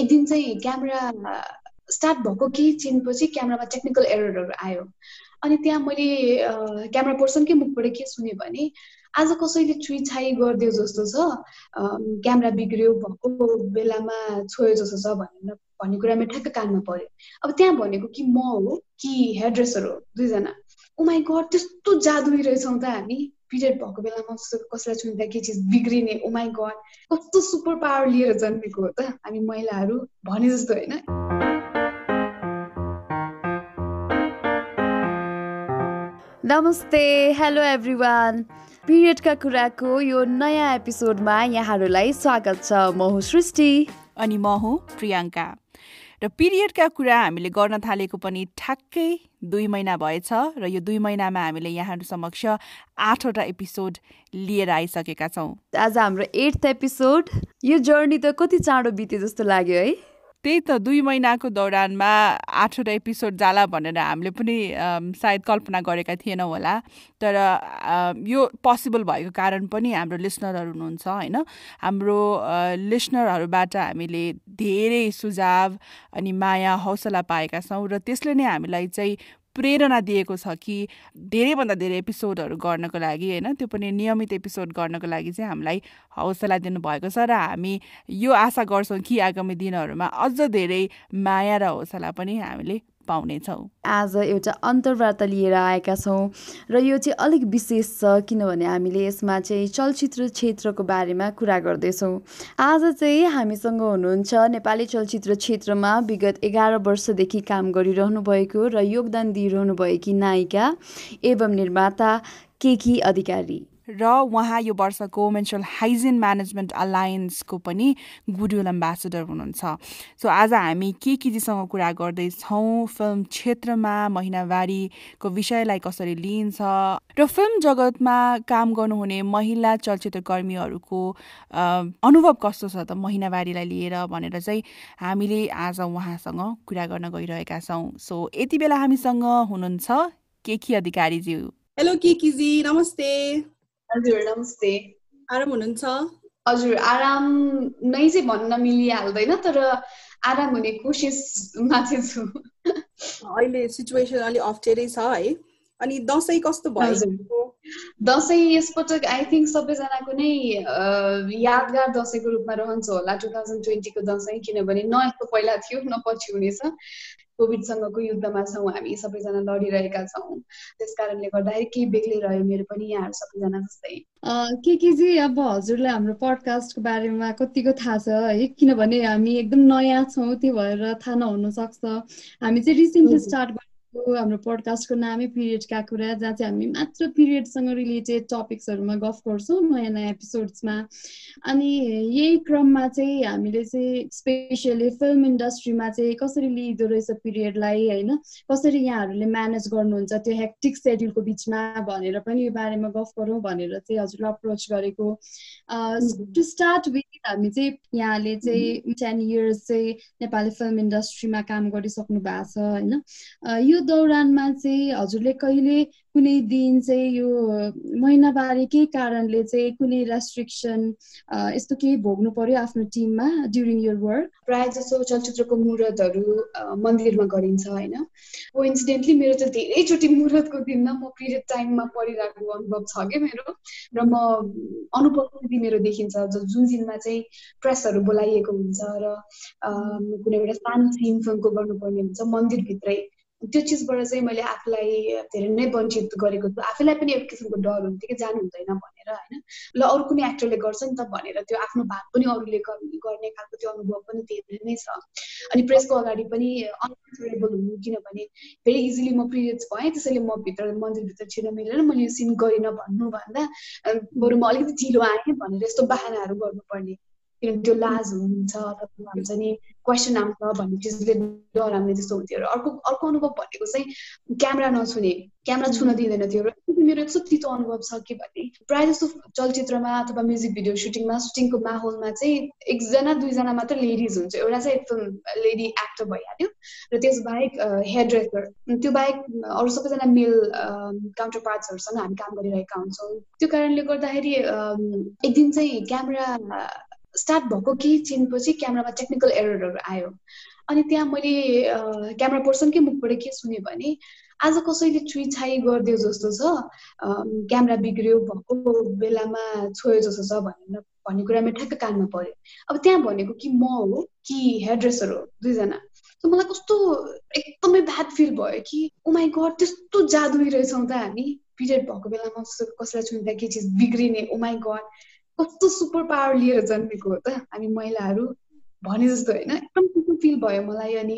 एक दिन चाहिँ क्यामेरा स्टार्ट भएको केही चिनपछि क्यामेरामा टेक्निकल एररहरू आयो। अनि त्यहाँ मैले क्यामेरा पर्सनकै मुखबाट के सुने भने आज कसैले छुइछाइ गरिदियो जस्तो छ क्यामेरा बिग्रियो भएको बेलामा छोयो जस्तो छ भनेर भन्ने कुरा मेरो ठ्याक्क कानमा पर्यो अब त्यहाँ भनेको कि म हो कि हेयर हो दुईजना। उमाई oh गड त्यस्तो जादुई रहेछौँ त हामी। पिरियड भएको बेलामा कसैलाई छुँदा के चिज बिग्रिने उमाई oh गड कस्तो सुपर पावर लिएर जन्मेको हो त हामी महिलाहरू भने जस्तो होइन। नमस्ते हेलो एभ्रिवान पिरियडका कुराको यो नयाँ एपिसोडमा यहाँहरूलाई स्वागत छ। म हुँ सृष्टि। अनि म हुँ प्रियङ्का। र पिरियडका कुरा हामीले गर्न थालेको पनि ठ्याक्कै दुई महिना भएछ र यो दुई महिनामा हामीले यहाँहरू समक्ष आठवटा एपिसोड लिएर आइसकेका छौँ। आज हाम्रो एट्थ एपिसोड यो जर्नी त कति चाँडो बित्यो जस्तो लाग्यो है। त्यही त दुई महिनाको दौरानमा आठवटा एपिसोड जाला भनेर हामीले पनि सायद कल्पना गरेका थिएनौँ होला। तर यो पोसिबल भएको कारण पनि हाम्रो लिसनरहरू हुनुहुन्छ होइन? हाम्रो लिसनरहरूबाट हामीले धेरै सुझाव अनि माया हौसला पाएका छौँ र त्यसले नै हामीलाई चाहिँ प्रेरणा दिएको छ कि धेरैभन्दा धेरै एपिसोडहरू गर्नको लागि होइन? त्यो पनि नियमित एपिसोड गर्नको लागि चाहिँ हामीलाई हौसला दिनुभएको छ र हामी यो आशा गर्छौँ कि आगामी दिनहरूमा अझ धेरै माया र हौसला पनि हामीले पाउनेछौँ। आज एउटा अन्तर्वार्ता लिएर आएका छौँ र यो चाहिँ अलिक विशेष छ किनभने हामीले यसमा चाहिँ चलचित्र क्षेत्रको बारेमा कुरा गर्दैछौँ। आज चाहिँ हामीसँग हुनुहुन्छ नेपाली चलचित्र क्षेत्रमा विगत एघार वर्षदेखि काम गरिरहनु भएको र योगदान दिइरहनु भएकी नायिका एवं निर्माता केकी अधिकारी? र उहाँ यो वर्षको मेन्सुरल हाइजिन म्यानेजमेन्ट अलायन्सको पनि गुडविल एम्बेसेडर हुनुहुन्छ। सो आज हामी के केजीसँग कुरा गर्दैछौँ? फिल्म क्षेत्रमा महिनावारीको विषयलाई कसरी लिइन्छ? र फिल्म जगतमा काम गर्नुहुने महिला चलचित्र कर्मीहरूको अनुभव कस्तो छ त महिनावारीलाई लिएर भनेर चाहिँ हामीले आज उहाँसँग कुरा गर्न गइरहेका छौँ। सो यति बेला हामीसँग हुनुहुन्छ केकी अधिकारीज्यू? हेलो केकीजी। नमस्ते। हजुर नमस्ते। आराम हुनुहुन्छ? हजुर आराम नै चाहिँ भन्न मिलिहाल्दैन तर आराम हुने कोसिसमा चाहिँ छु। अहिले सिचुएसन अलिक अप्ठ्यारै छ है। अनि दसैँ कस्तो भयो? दसैँ यसपटक आई थिङ्क सबैजनाको नै यादगार दसैँको रूपमा रहन्छ होला टु थाउजन्ड ट्वेन्टीको दसैँ। किनभने न यस्तो पहिला थियो न पछि हुनेछ। कोभिडसँगको युद्धमा छौँ हामी सबैजना लडिरहेका छौँ। त्यस कारणले गर्दाखेरि केही बेग्लै रह्यो मेरो पनि यहाँहरू सबैजना जस्तै। के के चाहिँ अब हजुरलाई हाम्रो पडकास्टको बारेमा कतिको थाहा छ है? किनभने हामी एकदम नयाँ छौँ त्यो भएर थाहा नहुन सक्छ। हामी चाहिँ रिसेन्टली स्टार्ट हाम्रो पोडकास्टको नामै पिरियडका कुरा जहाँ चाहिँ हामी मात्र पिरियडसँग रिलेटेड टपिक्सहरूमा गफ गर्छौँ नयाँ नयाँ एपिसोड्समा अनि यही क्रममा चाहिँ हामीले चाहिँ स्पेसियली फिल्म इन्डस्ट्रीमा चाहिँ कसरी लिइदो रहेछ पिरियडलाई होइन कसरी यहाँहरूले म्यानेज गर्नुहुन्छ त्यो हेक्टिक सेड्युलको बिचमा भनेर पनि यो बारेमा गफ गरौँ भनेर चाहिँ हजुरलाई अप्रोच गरेको। टु स्टार्ट विथ हामी चाहिँ यहाँले चाहिँ टेन इयर्स चाहिँ नेपाली फिल्म इन्डस्ट्रीमा काम गरिसक्नु भएको छ होइन। यो दौरानमा चाहिँ हजुरले कहिले कुनै दिन चाहिँ यो महिनावारीकै कारणले चाहिँ कुनै रेस्ट्रिक्सन यस्तो केही भोग्नु पर्यो आफ्नो टिममा ड्युरिङ यर वर्क प्रायः जसो चलचित्रको मुहुर्तहरू मन्दिरमा गरिन्छ होइन? हो इन्सिडेन्टली मेरो चाहिँ धेरैचोटि मुहुर्तको दिनमा म पिरियड टाइममा पढिरहेको अनुभव छ क्या मेरो? र म अनुपस्थिति मेरो देखिन्छ जुन दिनमा चाहिँ प्रेसहरू बोलाइएको हुन्छ र कुनै एउटा सानो सिन फिल्मको गर्नुपर्ने हुन्छ मन्दिरभित्रै। त्यो चिजबाट चाहिँ मैले आफूलाई धेरै नै वञ्चित गरेको आफैलाई पनि एक किसिमको डर हुन्थ्यो कि जानु हुँदैन भनेर होइन? ल अरू कुनै एक्टरले गर्छ नि त भनेर त्यो आफ्नो भाग पनि अरूले गर्ने खालको त्यो अनुभव पनि धेरै नै छ। अनि प्रेसको अगाडि पनि अनकम्फर्टेबल हुनु किनभने भेरी इजिली म पिरियड्स भएँ त्यसैले म भित्र मन्दिरभित्र छिर्न मिलेर मैले यो सिन गरिनँ भन्नुभन्दा बरु म अलिकति ढिलो आएँ भनेर यस्तो बाहनाहरू गर्नुपर्ने। किनभने त्यो लाज हुन्छ अथवा हुन्छ नि क्वेसन आउँछ भन्ने चिजले डराउने जस्तो हुन्थ्यो र अर्को अर्को अनुभव भनेको चाहिँ क्यामेरा नछुने क्यामेरा छुन दिँदैन थियो र मेरो यस्तो तितो अनुभव छ कि भने प्रायः जस्तो चलचित्रमा अथवा म्युजिक भिडियो सुटिङमा सुटिङको माहौलमा चाहिँ एकजना दुईजना मात्र लेडिज हुन्छ एउटा चाहिँ एकदम लेडी एक्टर भइहाल्यो र त्यस बाहेक हेयर ड्रेसर त्यो बाहेक अरू सबैजना मेल काउन्टर पार्ट्सहरूसँग हामी काम गरिरहेका हुन्छौँ। त्यो कारणले गर्दाखेरि एक दिन चाहिँ क्यामेरा स्टार्ट भएको केही चिनपछि क्यामरामा टेक्निकल एररहरू आयो। अनि त्यहाँ मैले क्यामरा पर्सनकै मुखबाट के सुने भने आज कसैले छाई गरिदियो जस्तो छ क्यामेरा बिग्रियो भएको बेलामा छोयो जस्तो छ भनेर भन्ने कुरा मेरो ठ्याक्क कानमा पऱ्यो। अब त्यहाँ भनेको कि म हो कि हेयर ड्रेसर हो दुईजना। मलाई कस्तो एकदमै ब्याड फिल भयो कि उमाई oh गड त्यस्तो जादुई रहेछौँ त हामी। पिरियड भएको बेलामा कसैलाई छुँदा के चिज बिग्रिने? उमाई oh गड कस्तो सुपर पावर लिएर जन्मेको हो त? हामी महिलाहरू भने जस्तो होइन एकदम त्यस्तो फिल भयो मलाई अनि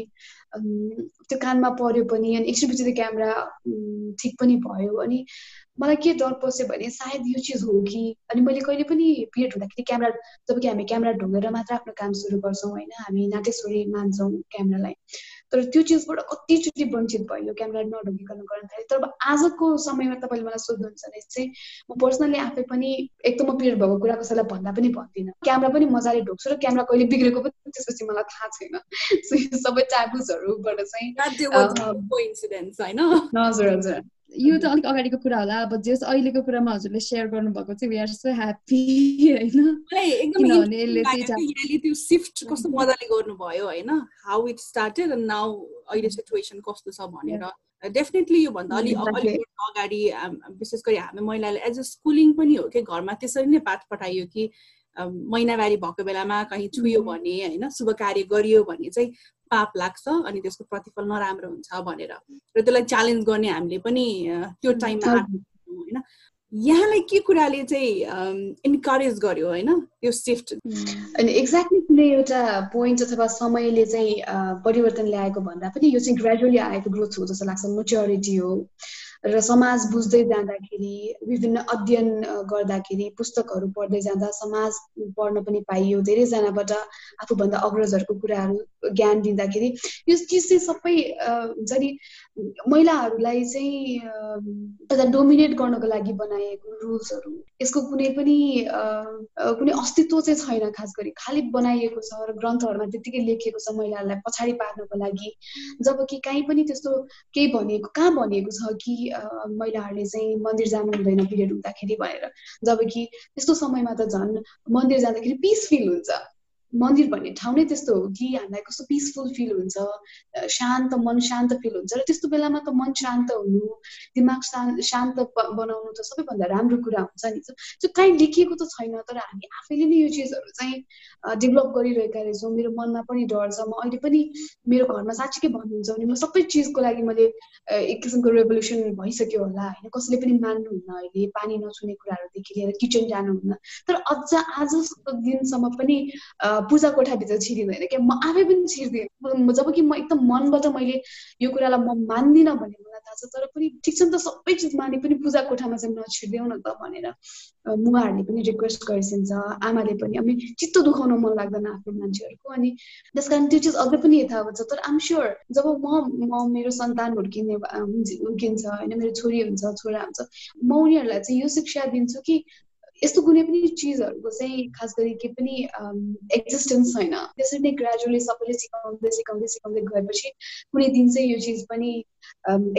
त्यो कानमा पऱ्यो पनि अनि एकछिन पछि त क्यामेरा ठिक पनि भयो अनि मलाई के डर पस्यो भने सायद यो चिज हो कि? अनि मैले कहिले पनि पिरियड हुँदाखेरि क्यामेरा जब कि हामी क्यामेरा ढुङ्गेर मात्र आफ्नो काम सुरु गर्छौँ होइन हामी नाटेश्वरी मान्छौँ क्यामेरालाई। तर त्यो चिजबाट कतिचोटि वञ्चित भयो क्यामेरा नढुङ्गिकन गर्न थालेँ। तर आजको समयमा तपाईँले मलाई सोध्नुहुन्छ भने चाहिँ म पर्सनली आफै पनि एकदम म पिरियड भएको कुरा कसैलाई भन्दा पनि भन्दिनँ। क्यामेरा पनि मजाले ढोक्छु र क्यामेरा कहिले बिग्रेको पनि त्यसपछि मलाई थाहा छैन। सबै ट्याबुजहरूबाट चाहिँ हजुर हजुर। यो त अलिक अगाडिको कुरा होला अब जस अहिलेको कुरामा हजुरले सेयर गर्नुभएको चाहिँ वी आर सो ह्याप्पी होइन? त्यो सिफ्ट कस्तो मजाले गर्नुभयो होइन? How it started and now अहिले सिचुएसन कस्तो छ भनेर। डेफिनेटली योभन्दा अलिक अलिक अगाडि विशेष गरी हामी महिलाले एज अ स्कुलिङ पनि हो कि घरमा त्यसरी नै पाठ पठाइयो कि महिनावारी भएको बेलामा कहीँ छुयो भने होइन शुभ कार्य गरियो भने चाहिँ पाप लाग्छ अनि त्यसको प्रतिफल नराम्रो हुन्छ भनेर। र त्यसलाई च्यालेन्ज गर्ने हामीले पनि त्यो टाइममा होइन। यहाँलाई के कुराले चाहिँ इन्करेज गर्यो होइन त्यो सिफ्ट अनि एक्ज्याक्टली कुनै एउटा पोइन्ट अथवा समयले चाहिँ परिवर्तन ल्याएको भन्दा पनि यो चाहिँ ग्रेजुअली आएको ग्रोथ हो जस्तो लाग्छ मेच्योरिटी हो। र समाज बुझ्दै जाँदाखेरि विभिन्न अध्ययन गर्दाखेरि पुस्तकहरू पढ्दै जाँदा समाज पढ्न पनि पाइयो धेरैजनाबाट आफूभन्दा अग्रजहरूको कुराहरू ज्ञान दिँदाखेरि। यो चिज चाहिँ सबै हुन्छ नि महिलाहरूलाई चाहिँ डोमिनेट गर्नको लागि बनाइएको रुल्सहरू यसको कुनै पनि कुनै अस्तित्व चाहिँ छैन खास गरी। खालि बनाइएको छ र ग्रन्थहरूमा त्यत्तिकै लेखिएको छ महिलाहरूलाई पछाडि पार्नको लागि। जबकि काहीँ पनि त्यस्तो केही भनिएको कहाँ भनिएको छ कि महिलाहरूले चाहिँ मन्दिर जानु हुँदैन पिरियड हुँदाखेरि भनेर। जबकि त्यस्तो समयमा त झन् मन्दिर जाँदाखेरि पिस फिल हुन्छ। मन्दिर भन्ने ठाउँ नै त्यस्तो हो कि हामीलाई कस्तो पिसफुल फिल हुन्छ शान्त मन शान्त फिल हुन्छ र त्यस्तो बेलामा त मन शान्त हुनु दिमाग शान्त बनाउनु त सबैभन्दा राम्रो कुरा हुन्छ नि। त्यो काहीँ लेखिएको त छैन तर हामी आफैले नै यो चिजहरू चाहिँ डेभलप गरिरहेका रहेछौँ। मेरो मनमा पनि डर छ। म अहिले पनि मेरो घरमा साँच्चीकै भन्नुहुन्छ भने म सबै चिजको लागि मैले एक किसिमको रेभोल्युसन भइसक्यो होला। होइन कसैले पनि मान्नुहुन्न अहिले पानी नछुने कुराहरूदेखि लिएर किचन जानुहुन्न। तर अझ आजको दिनसम्म पनि पूजा कोठाभित्र छिरिँदैन क्या? म आफै पनि छिर्दिनँ। जब कि म एकदम मनबाट मैले यो कुरालाई म मान्दिनँ भन्ने मलाई थाहा छ तर पनि ठिक छ नि त सबै चिज माने पनि पूजा कोठामा चाहिँ नछिर्देऊ न त भनेर मुवाहरूले पनि रिक्वेस्ट गरिसिन्छ आमाले पनि। अब चित्त दुखाउन मन लाग्दैन आफ्नो मान्छेहरूको। अनि त्यस कारण त्यो चिज अझै पनि यथावत छ। तर आम स्योर जब म म मेरो सन्तान हुर्किने हुर्किन्छ होइन मेरो छोरी हुन्छ छोरा हुन्छ म उनीहरूलाई चाहिँ यो शिक्षा दिन्छु कि यस्तो कुनै पनि चिजहरूको चाहिँ खास गरी के पनि एक्जिस्टेन्स छैन। त्यसरी नै ग्रेजुअली सबैले सिकाउँदै सिकाउँदै सिकाउँदै गएपछि कुनै दिन चाहिँ यो चिज पनि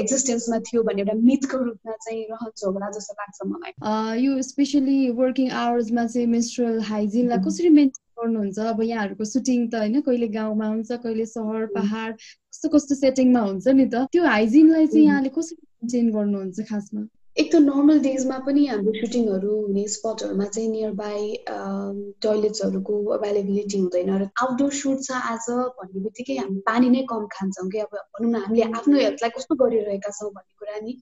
एक्जिस्टेन्समा थियो भन्ने एउटा मिथको रूपमा चाहिँ रहन्छ होला जस्तो लाग्छ मलाई। यो स्पेसली वर्किङ आवर्समा चाहिँ मेन्स्ट्रुअल हाइजिनलाई कसरी मेन्टेन गर्नुहुन्छ? अब यहाँहरूको सुटिङ त होइन कहिले गाउँमा हुन्छ कहिले सहर पहाड कस्तो कस्तो सेटिङमा हुन्छ नि त। त्यो हाइजिनलाई चाहिँ यहाँले कसरी मेन्टेन गर्नुहुन्छ खासमा? एक त नर्मल डेजमा पनि हाम्रो सुटिङहरू हुने स्पटहरूमा चाहिँ नियर बाई टोइलेट्सहरूको अभाइलेबिलिटी हुँदैन र आउटडोर सुट छ आज भन्ने बित्तिकै हामी पानी नै कम खान्छौँ कि? अब भनौँ न हामीले आफ्नो हेल्थलाई कस्तो गरिरहेका छौँ भन्ने कुरा नि।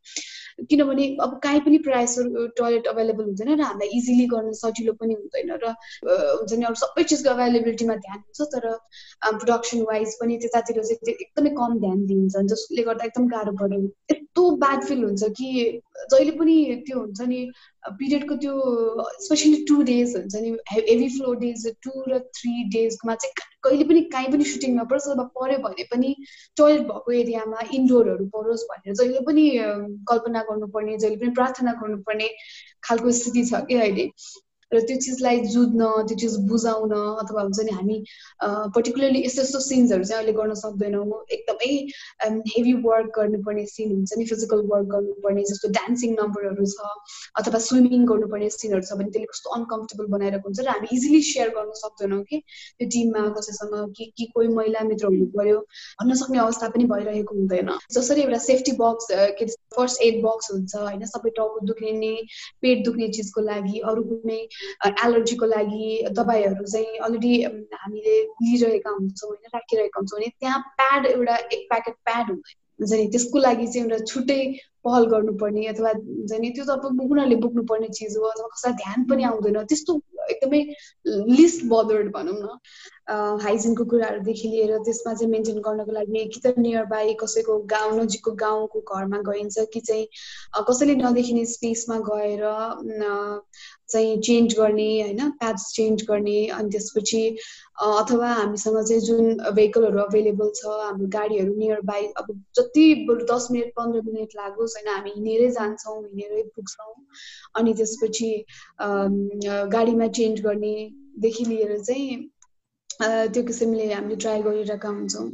किनभने अब काहीँ पनि प्रायः टोइलेट अभाइलेबल हुँदैन र हामीलाई इजिली गर्न सजिलो पनि हुँदैन र हुन्छ नि अरू सबै चिजको अभाइलेबिलिटीमा ध्यान हुन्छ तर प्रोडक्सन वाइज पनि त्यतातिर चाहिँ एकदमै कम ध्यान दिन्छ जसले गर्दा एकदम गाह्रो पऱ्यो। यस्तो ब्याड फिल हुन्छ कि जहिले पनि त्यो हुन्छ नि पिरियडको त्यो स्पेसली टु डेज हुन्छ नि हेभी फ्लो डेज टु र थ्री डेजमा चाहिँ कहिले पनि काहीँ पनि सुटिङ नपरोस् अथवा पऱ्यो भने पनि टोइलेट भएको एरियामा इन्डोरहरू परोस् भनेर जहिले पनि कल्पना गर्नुपर्ने जहिले पनि प्रार्थना गर्नुपर्ने खालको स्थिति छ कि अहिले। र त्यो चिजलाई जुझ्न त्यो चिज बुझाउन अथवा हुन्छ नि हामी पर्टिकुलरली यस्तो यस्तो सिन्सहरू चाहिँ अहिले गर्न सक्दैनौँ। एकदमै हेभी वर्क गर्नुपर्ने सिन हुन्छ नि फिजिकल वर्क गर्नुपर्ने जस्तो डान्सिङ नम्बरहरू छ अथवा स्विमिङ गर्नुपर्ने सिनहरू छ भने त्यसले कस्तो अनकम्फर्टेबल बनाइरहेको हुन्छ र हामी इजिली सेयर गर्न सक्दैनौँ कि त्यो टिममा कसैसँग कि कि कोही महिला मित्र हुनु पर्यो भन्न सक्ने अवस्था पनि भइरहेको हुँदैन। जसरी एउटा सेफ्टी बक्स के फर्स्ट एड बक्स हुन्छ होइन सबै टाउको दुख्ने पेट दुख्ने चिजको लागि अरू कुनै एलर्जीको लागि दबाईहरू चाहिँ अलरेडी हामीले लिइरहेका हुन्छौँ होइन राखिरहेका हुन्छौँ भने त्यहाँ प्याड एउटा एक प्याकेट प्याड हुँदैन हुन्छ नि? त्यसको लागि चाहिँ एउटा छुट्टै पहल गर्नुपर्ने अथवा हुन्छ नि? त्यो त अब उनीहरूले बोक्नुपर्ने चिज हो अथवा कसैलाई ध्यान पनि आउँदैन। त्यस्तो एकदमै लिस्ट बदर्ड भनौँ न। हाइजिनको कुराहरूदेखि लिएर त्यसमा चाहिँ मेन्टेन गर्नको लागि कि त नियर बाई कसैको गाउँ नजिकको गाउँको घरमा गइन्छ कि चाहिँ कसैले नदेखिने स्पेसमा गएर चाहिँ चेन्ज गर्ने होइन? प्याड्स चेन्ज गर्ने अनि त्यसपछि अथवा हामीसँग चाहिँ जुन भेहिकलहरू अभाइलेबल छ हाम्रो गाडीहरू नियर बाई अब जति बरु दस मिनट पन्ध्र मिनट लागोस् होइन? हामी हिँडेरै जान्छौँ हिँडेरै पुग्छौँ अनि त्यसपछि गाडीमा चेन्ज गर्नेदेखि लिएर चाहिँ त्यो किसिमले हामीले ट्राई गरिरहेका हुन्छौँ।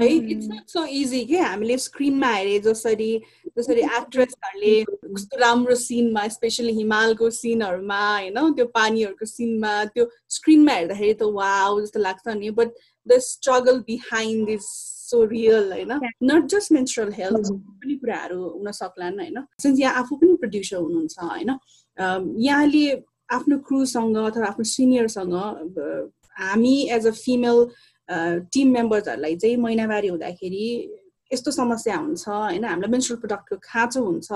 है इट्स नट सो इजी के हामीले स्क्रिनमा हेरे जसरी जसरी एक्ट्रेसहरूले कस्तो राम्रो सिनमा स्पेसली हिमालको सिनहरूमा होइन त्यो पानीहरूको सिनमा त्यो स्क्रिनमा हेर्दाखेरि त वा जस्तो लाग्छ नि। But the struggle behind this so real होइन नट जस्ट मेन्सुरल हेल्थ पनि कुराहरू हुन सक्लान् होइन सिन्स यहाँ आफू पनि प्रड्युसर हुनुहुन्छ होइन यहाँले आफ्नो क्रुसँग अथवा आफ्नो सिनियरसँग हामी एज अ फिमेल टिम मेम्बर्सहरूलाई चाहिँ महिनावारी हुँदाखेरि यस्तो समस्या हुन्छ होइन? हामीलाई मेन्सुरल प्रडक्टको खाँचो हुन्छ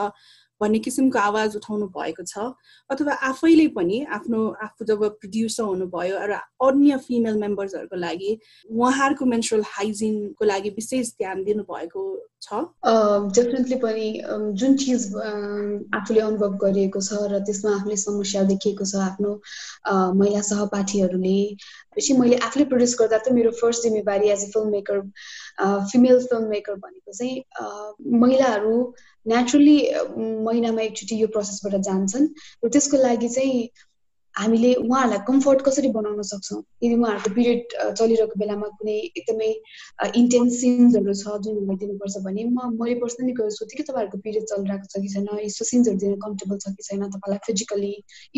भन्ने किसिमको आवाज उठाउनु भएको छ। अथवा आफैले पनि आफ्नो आफू जब प्रड्युसर हुनुभयो र अन्य फिमेल मेम्बर्सहरूको लागि उहाँहरूको मेन्सुरल हाइजिनको लागि विशेष ध्यान दिनुभएको डेफिनेटली पनि जुन चिज आफूले अनुभव गरिएको छ र त्यसमा आफूले समस्या देखिएको छ आफ्नो महिला सहपाठीहरूले पछि मैले आफूले प्रड्युस गर्दा त मेरो फर्स्ट जिम्मेवारी as a film maker female film maker भनेको चाहिँ महिलाहरू नेचुरली महिनामा एकचोटि यो प्रोसेसबाट जान्छन् र त्यसको लागि चाहिँ हामीले उहाँहरूलाई कम्फर्ट कसरी बनाउन सक्छौँ? यदि उहाँहरूको पिरियड चलिरहेको बेलामा कुनै एकदमै इन्टेन्स सिन्सहरू छ जुन उहाँलाई दिनुपर्छ भने म मैले पर्सनली गएर सोधेँ कि तपाईँहरूको पिरियड चलिरहेको छ कि छैन यस्तो सिन्सहरू दिन कम्फर्टेबल छ कि छैन तपाईँलाई फिजिकली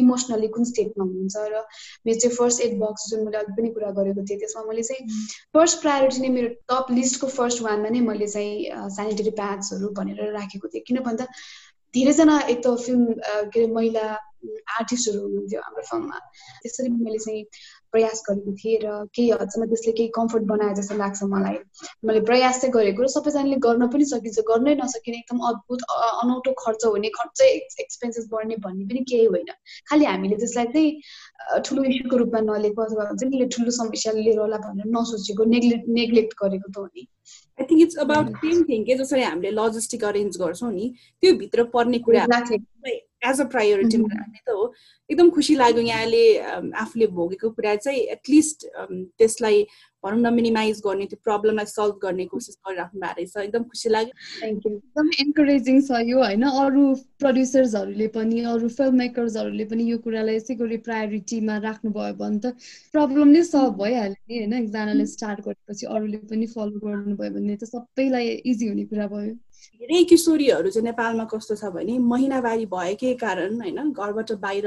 इमोसनली कुन स्टेटमा हुनुहुन्छ? र मेरो चाहिँ फर्स्ट एड बक्स जुन मैले अघि पनि कुरा गरेको थिएँ त्यसमा मैले चाहिँ फर्स्ट प्रायोरिटी नै मेरो टप लिस्टको फर्स्ट वानमा नै मैले चाहिँ सेनिटरी प्याड्सहरू भनेर राखेको थिएँ। किन भन्दा धेरैजना एक त फिल्म के अरे महिला आर्टिस्टहरू हुनुहुन्थ्यो हाम्रो फिल्ममा त्यसरी मैले चाहिँ प्रयास गरेको थिएँ र केही हदसम्म त्यसले केही कम्फर्ट बनाए जस्तो लाग्छ मलाई। मैले प्रयास चाहिँ गरेको र सबैजनाले गर्न पनि सकिन्छ गर्नै नसकिने एकदम अद्भुत अनौठो खर्च हुने खर्च एक्सपेन्सेस बढ्ने भन्ने पनि केही होइन। खालि हामीले त्यसलाई चाहिँ ठुलो इस्युको रूपमा नलिएको अथवा हुन्छ नि ठुलो समस्या लिएर होला भनेर नसोचेको नेग्लेक्ट नेग्लेक्ट गरेको त हो नि। I think it's about same thing के जसरी हामीले लजिस्टिक अरेन्ज गर्छौँ नि त्यो भित्र पर्ने कुरा एज अ प्रायोरिटी राख्ने त हो। एकदम खुसी लाग्यो यहाँले आफूले भोगेको कुरा चाहिँ एटलिस्ट त्यसलाई भनौँ न मिनिमाइज गर्ने त्यो प्रब्लमलाई सल्भ गर्ने कोसिस गरिराख्नु भएको रहेछ। एकदम खुसी लाग्यो। थ्याङ्क यू एकदम इन्करेजिङ छ यो होइन? अरू प्रड्युसर्सहरूले पनि अरू फिल्म मेकर्सहरूले पनि यो कुरालाई यसै गरी प्रायोरिटीमा राख्नुभयो भने त प्रब्लम नै सल्भ भइहाल्यो नि होइन? एकजनाले स्टार्ट गरेपछि अरूले पनि फलो गर्नुभयो भने त सबैलाई इजी हुने कुरा भयो। धेरै किशोरीहरू चाहिँ नेपालमा कस्तो छ भने महिनावारी भएकै कारण होइन घरबाट बाहिर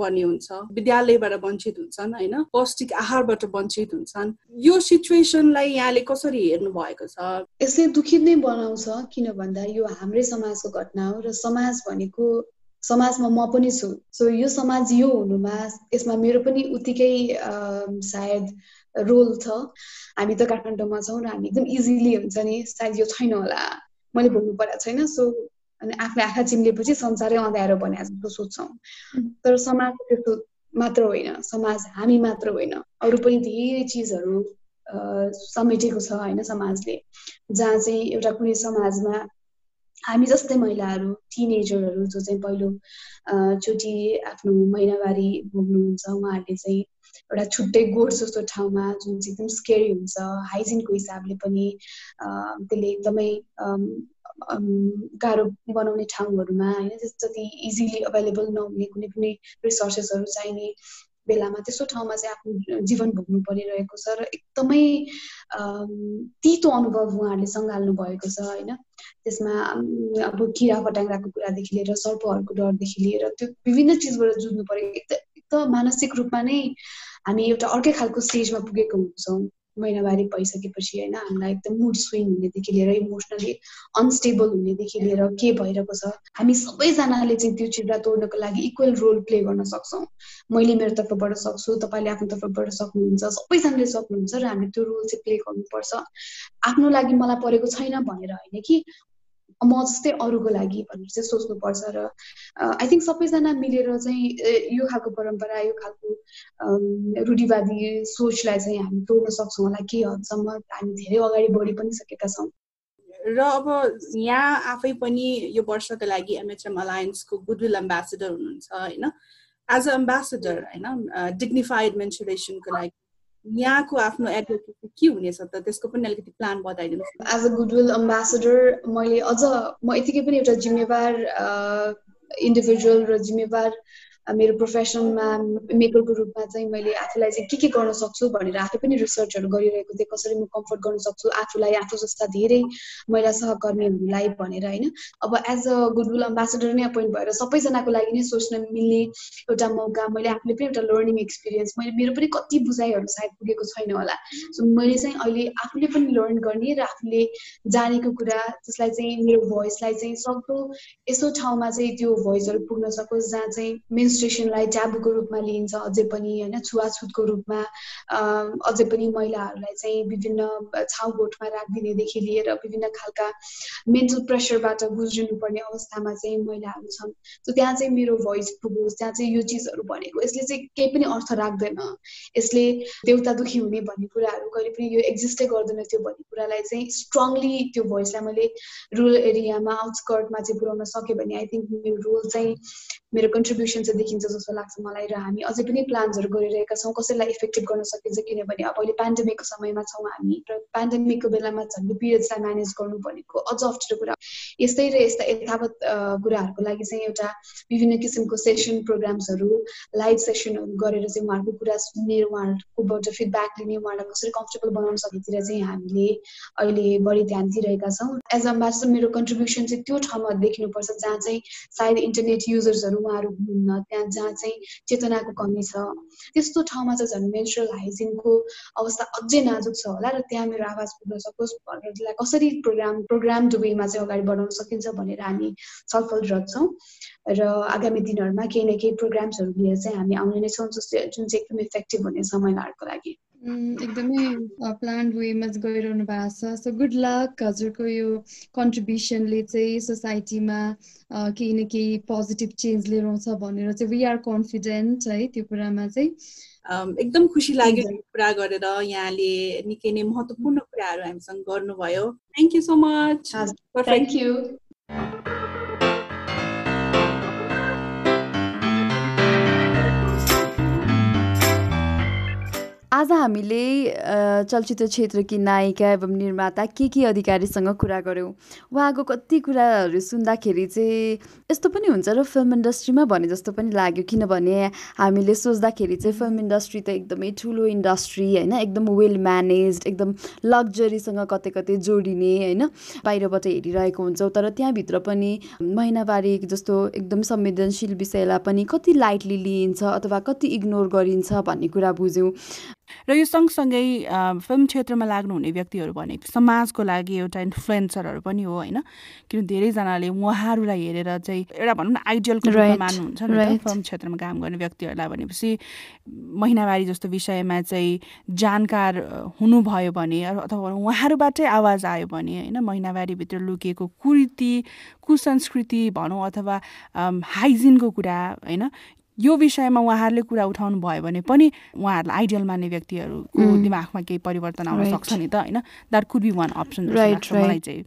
पर्ने हुन्छ विद्यालयबाट वञ्चित हुन्छन् होइन पौष्टिक आहारबाट वञ्चित हुन्छन्। यो सिचुएसनलाई यहाँले कसरी हेर्नु भएको छ? यसले दुखित नै बनाउँछ किन भन्दा यो हाम्रै समाजको घटना हो र समाज भनेको समाजमा म पनि छु। सो यो समाज यो हुनुमा यसमा मेरो पनि उत्तिकै सायद रोल छ। हामी त काठमाडौँमा छौँ र हामी एकदम इजिली हुन्छ नि सायद यो छैन होला। मैले भोग्नु परेको छैन सो अनि आफ्नो आँखा चिम्लेपछि संसारै अँध्यारो भने जस्तो सोध्छौँ तर समाज त्यस्तो मात्र होइन समाज हामी मात्र होइन। अरू पनि धेरै चिजहरू समेटेको छ होइन समाजले। जहाँ चाहिँ एउटा कुनै समाजमा हामी जस्तै महिलाहरू टिनेजरहरू जो चाहिँ पहिलो चोटि आफ्नो महिनावारी भोग्नुहुन्छ उहाँहरूले चाहिँ एउटा छुट्टै गोठ जस्तो ठाउँमा जुन चाहिँ एकदम स्केरी हुन्छ हाइजिनको हिसाबले पनि त्यसले एकदमै गाह्रो बनाउने ठाउँहरूमा होइन जति इजिली अभाइलेबल नहुने कुनै पनि रिसोर्सेसहरू चाहिने बेलामा त्यस्तो ठाउँमा चाहिँ आफ्नो जीवन भोग्नु परिरहेको छ र एकदमै तितो अनुभव उहाँहरूले सङ्घाल्नु भएको छ होइन? त्यसमा अब किरा फटाङ्ग्राको कुरादेखि लिएर सर्पहरूको डरदेखि लिएर त्यो विभिन्न चिजबाट जुझ्नु पर्यो एकदम मानसिक रूपमा नै हामी एउटा अर्कै खालको स्टेजमा पुगेको हुन्छौँ। महिनावारी भइसकेपछि होइन हामीलाई एकदम मुड स्विङ हुनेदेखि लिएर इमोसनली अनस्टेबल हुनेदेखि लिएर के भइरहेको छ हामी सबैजनाले चाहिँ त्यो चिजलाई तोड्नको लागि इक्वल रोल प्ले गर्न सक्छौँ। मैले मेरो तर्फबाट सक्छु तपाईँले आफ्नो तर्फबाट सक्नुहुन्छ सबैजनाले सक्नुहुन्छ र हामीले त्यो रोल चाहिँ प्ले गर्नुपर्छ। आफ्नो लागि मलाई परेको छैन भनेर होइन कि म जस्तै अरूको लागि भनेर चाहिँ सोच्नुपर्छ र आई थिङ्क सबैजना मिलेर चाहिँ यो खालको परम्परा यो खालको रूढिवादी सोचलाई चाहिँ हामी तोड्न सक्छौँ होला केही हदसम्म हामी धेरै अगाडि बढी पनि सकेका छौँ। र अब यहाँ आफै पनि यो वर्षको लागि एमएचएम अलायन्सको गुडविल एम्बेसेडर हुनुहुन्छ होइन? एज अ एम्बेसेडर होइन? डिग्निफाइड मेन्सुरेसनको लागि यहाँको आफ्नो एडभोकेसी के हुनेछ त त्यसको पनि अलिकति प्लान बताइदिनुहोस् एज अ गुडविल अम्बासडर मैले अझ म यतिकै पनि एउटा जिम्मेवार इन्डिभिजुअल र जिम्मेवार मेरो प्रोफेसनमा मेकरको रूपमा चाहिँ मैले आफूलाई चाहिँ के के गर्न सक्छु भनेर आफै पनि रिसर्चहरू गरिरहेको थिएँ कसरी म कम्फर्ट गर्न सक्छु आफूलाई आफू जस्ता धेरै महिला सहकर्मीहरूलाई भनेर होइन? अब एज अ गुडविल अम्बासेडर नै अपोइन्ट भएर सबैजनाको लागि नै सोच्न मिल्ने एउटा मौका मैले आफूले पनि एउटा लर्निङ एक्सपिरियन्स मैले मेरो पनि कति बुझाइहरू सायद पुगेको छैन होला। सो मैले चाहिँ अहिले आफूले पनि लर्न गर्ने र आफूले जानेको कुरा त्यसलाई चाहिँ मेरो भोइसलाई चाहिँ सक्दो यसो ठाउँमा चाहिँ त्यो भोइसहरू पुग्न सकोस् जहाँ चाहिँ मेन्स मेन्स्ट्रेसनलाई ट्याबुको रूपमा लिइन्छ अझै पनि होइन छुवाछुतको रूपमा अझै पनि महिलाहरूलाई चाहिँ विभिन्न छाउगोठमा राखिदिनेदेखि लिएर विभिन्न खालका मेन्टल प्रेसरबाट गुज्रिनुपर्ने अवस्थामा चाहिँ महिलाहरू छन्। सो त्यहाँ चाहिँ मेरो भोइस पुगोस् त्यहाँ चाहिँ यो चिजहरू भनेको यसले चाहिँ केही पनि अर्थ राख्दैन। यसले देउता दुखी हुने भन्ने कुराहरू कहिले पनि यो एक्जिस्टै गर्दैन त्यो भन्ने कुरालाई चाहिँ स्ट्रङली त्यो भोइसलाई मैले रुरल एरियामा आउटस्कर्टमा चाहिँ पुऱ्याउन सकेँ भने आई थिङ्क मेरो रोल चाहिँ मेरो कन्ट्रिब्युसन देखिन्छ जस्तो लाग्छ मलाई र हामी अझै पनि प्लान्सहरू गरिरहेका छौँ कसैलाई इफेक्टिभ गर्न सकिन्छ किनभने अब अहिले पेन्डेमिकको समयमा छौँ हामी र पेन्डेमिकको बेलामा झन् पिरियड्सलाई म्यानेज गर्नु भनेको अझ अप्ठ्यारो कुरा यस्तै र यस्ता यथावत कुराहरूको लागि चाहिँ एउटा विभिन्न किसिमको सेसन प्रोग्राम्सहरू लाइभ सेसनहरू गरेर चाहिँ उहाँहरूको कुरा सुन्ने उहाँहरूकोबाट फिडब्याक लिने उहाँहरूलाई कसरी कम्फर्टेबल बनाउन सकेतिर चाहिँ हामीले अहिले बढी ध्यान दिइरहेका छौँ। एज अ म्यास्टर मेरो कन्ट्रिब्युसन चाहिँ त्यो ठाउँमा देखिनुपर्छ जहाँ चाहिँ सायद इन्टरनेट युजर्सहरू उहाँहरू हुनुहुन्न त्यहाँ जहाँ चाहिँ चेतनाको कमी छ। त्यस्तो ठाउँमा चाहिँ झन् मेन्सुरल हाइजिनको अवस्था अझै नाजुक छ होला र त्यहाँ मेरो आवाज पुग्न सकोस् भनेर त्यसलाई कसरी प्रोग्राम प्रोग्राम वेमा चाहिँ अगाडि बढाउन सकिन्छ भनेर हामी छलफलरत छौँ। र आगामी दिनहरूमा केही न केही प्रोग्राम्सहरू लिएर चाहिँ हामी आउने नै छौँ जस्तो जुन चाहिँ एकदम इफेक्टिभ हुनेछ महिलाहरूको लागि। एकदमै प्लान वेमा गइरहनु भएको छ। सो गुड लक हजुरको यो कन्ट्रिब्युसनले चाहिँ सोसाइटीमा केही न केही पोजिटिभ चेन्ज लिएर आउँछ भनेर चाहिँ वी आर कन्फिडेन्ट है त्यो कुरामा चाहिँ। एकदम खुसी लाग्यो कुरा गरेर यहाँले निकै नै महत्त्वपूर्ण कुराहरू हामीसँग गर्नुभयो। Thank you so much thank you आज हामीले चलचित्र क्षेत्रकी नायिका एवं निर्माता के के अधिकारीसँग कुरा गऱ्यौँ? उहाँको कति कुराहरू सुन्दाखेरि चाहिँ यस्तो पनि हुन्छ र फिल्म इन्डस्ट्रीमा भने जस्तो पनि लाग्यो। किनभने हामीले सोच्दाखेरि चाहिँ फिल्म इन्डस्ट्री त एकदमै ठुलो इन्डस्ट्री होइन? एकदम वेल म्यानेज एकदम लग्जरीसँग कतै कतै जोडिने होइन? बाहिरबाट हेरिरहेको हुन्छौँ तर त्यहाँभित्र पनि महिनावारी जस्तो एकदम संवेदनशील विषयलाई पनि कति लाइटली लिइन्छ अथवा कति इग्नोर गरिन्छ भन्ने कुरा बुझ्यौँ। र यो सँगसँगै फिल्म क्षेत्रमा लाग्नुहुने व्यक्तिहरू भने समाजको लागि एउटा इन्फ्लुएन्सरहरू पनि हो होइन? किन धेरैजनाले उहाँहरूलाई हेरेर चाहिँ एउटा भनौँ न आइडियलको रूपमा मान्नुहुन्छ नि फिल्म क्षेत्रमा काम गर्ने व्यक्तिहरूलाई भनेपछि महिनावारी जस्तो विषयमा चाहिँ जानकार हुनुभयो भने अथवा उहाँहरूबाटै आवाज आयो भने होइन महिनावारीभित्र लुकेको कुरीति कुसंस्कृति भनौँ अथवा हाइजिनको कुरा होइन? यो विषयमा उहाँहरूले कुरा उठाउनु भयो भने पनि उहाँहरूलाई आइडियल मान्ने व्यक्तिहरूको दिमागमा केही परिवर्तन आउन सक्छ नि त होइन? That could be one option मलाई चाहिँ।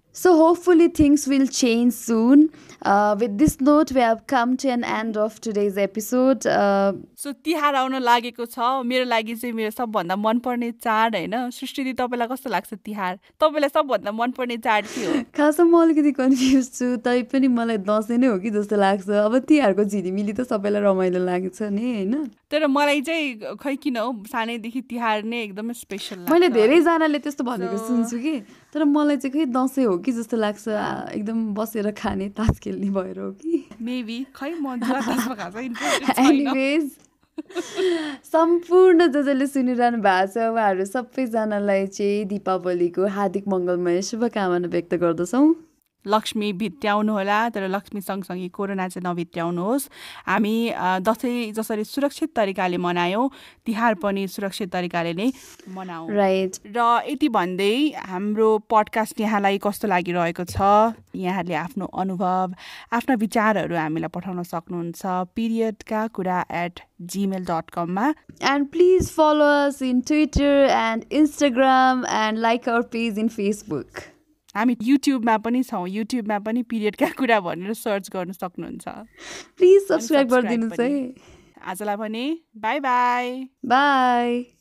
Things will change soon. Uh, with this note, we have come to an end of today's episode. Uh, so Tihar आउन लागेको छ। मेरो लागि चाहिँ मेरो सबभन्दा मनपर्ने चाड होइन? सृष्टि तपाईँलाई कस्तो लाग्छ तिहार? तपाईँलाई सबभन्दा मनपर्ने चाड के हो? खासमा म अलिकति कन्फ्युज छु। तै पनि मलाई दसैँ नै हो कि जस्तो लाग्छ। अब तिहारको झिलिमिली त सबैलाई रमाइलो लाग्छ नि होइन? तर मलाई चाहिँ खै किन हो सानैदेखि तिहार नै एकदमै स्पेसल मैले धेरैजनाले त्यस्तो भनेको सुन्छु कि तर मलाई चाहिँ खै दसैँ हो कि जस्तो लाग्छ एकदम बसेर खाने तास खेल्ने भएर हो कि। मेबी खै म। एनिवेज सम्पूर्ण जो जसले सुनिरहनु भएको छ उहाँहरू सबैजनालाई चाहिँ दीपावलीको हार्दिक मङ्गलमय शुभकामना व्यक्त गर्दछौँ। लक्ष्मी भित्याउनुहोला तर लक्ष्मी सँगसँगै कोरोना चाहिँ नभित्याउनुहोस् हामी दसैँ जसरी सुरक्षित तरिकाले मनायौँ तिहार पनि सुरक्षित तरिकाले नै मनाऊ राइट र यति भन्दै हाम्रो पडकास्ट यहाँलाई कस्तो लागिरहेको छ? यहाँहरूले आफ्नो अनुभव आफ्ना विचारहरू हामीलाई पठाउन सक्नुहुन्छ। पिरियडका कुरा एट जिमेल डट कममा please follow us in Twitter and Instagram and like our page in Facebook. हामी युट्युबमा पनि छौँ युट्युबमा पनि पिरियडका कुरा भनेर सर्च गर्न सक्नुहुन्छ subscribe subscribe गरिदिनुहोस् है पनि। आजलाई भने बाई बाई Bye.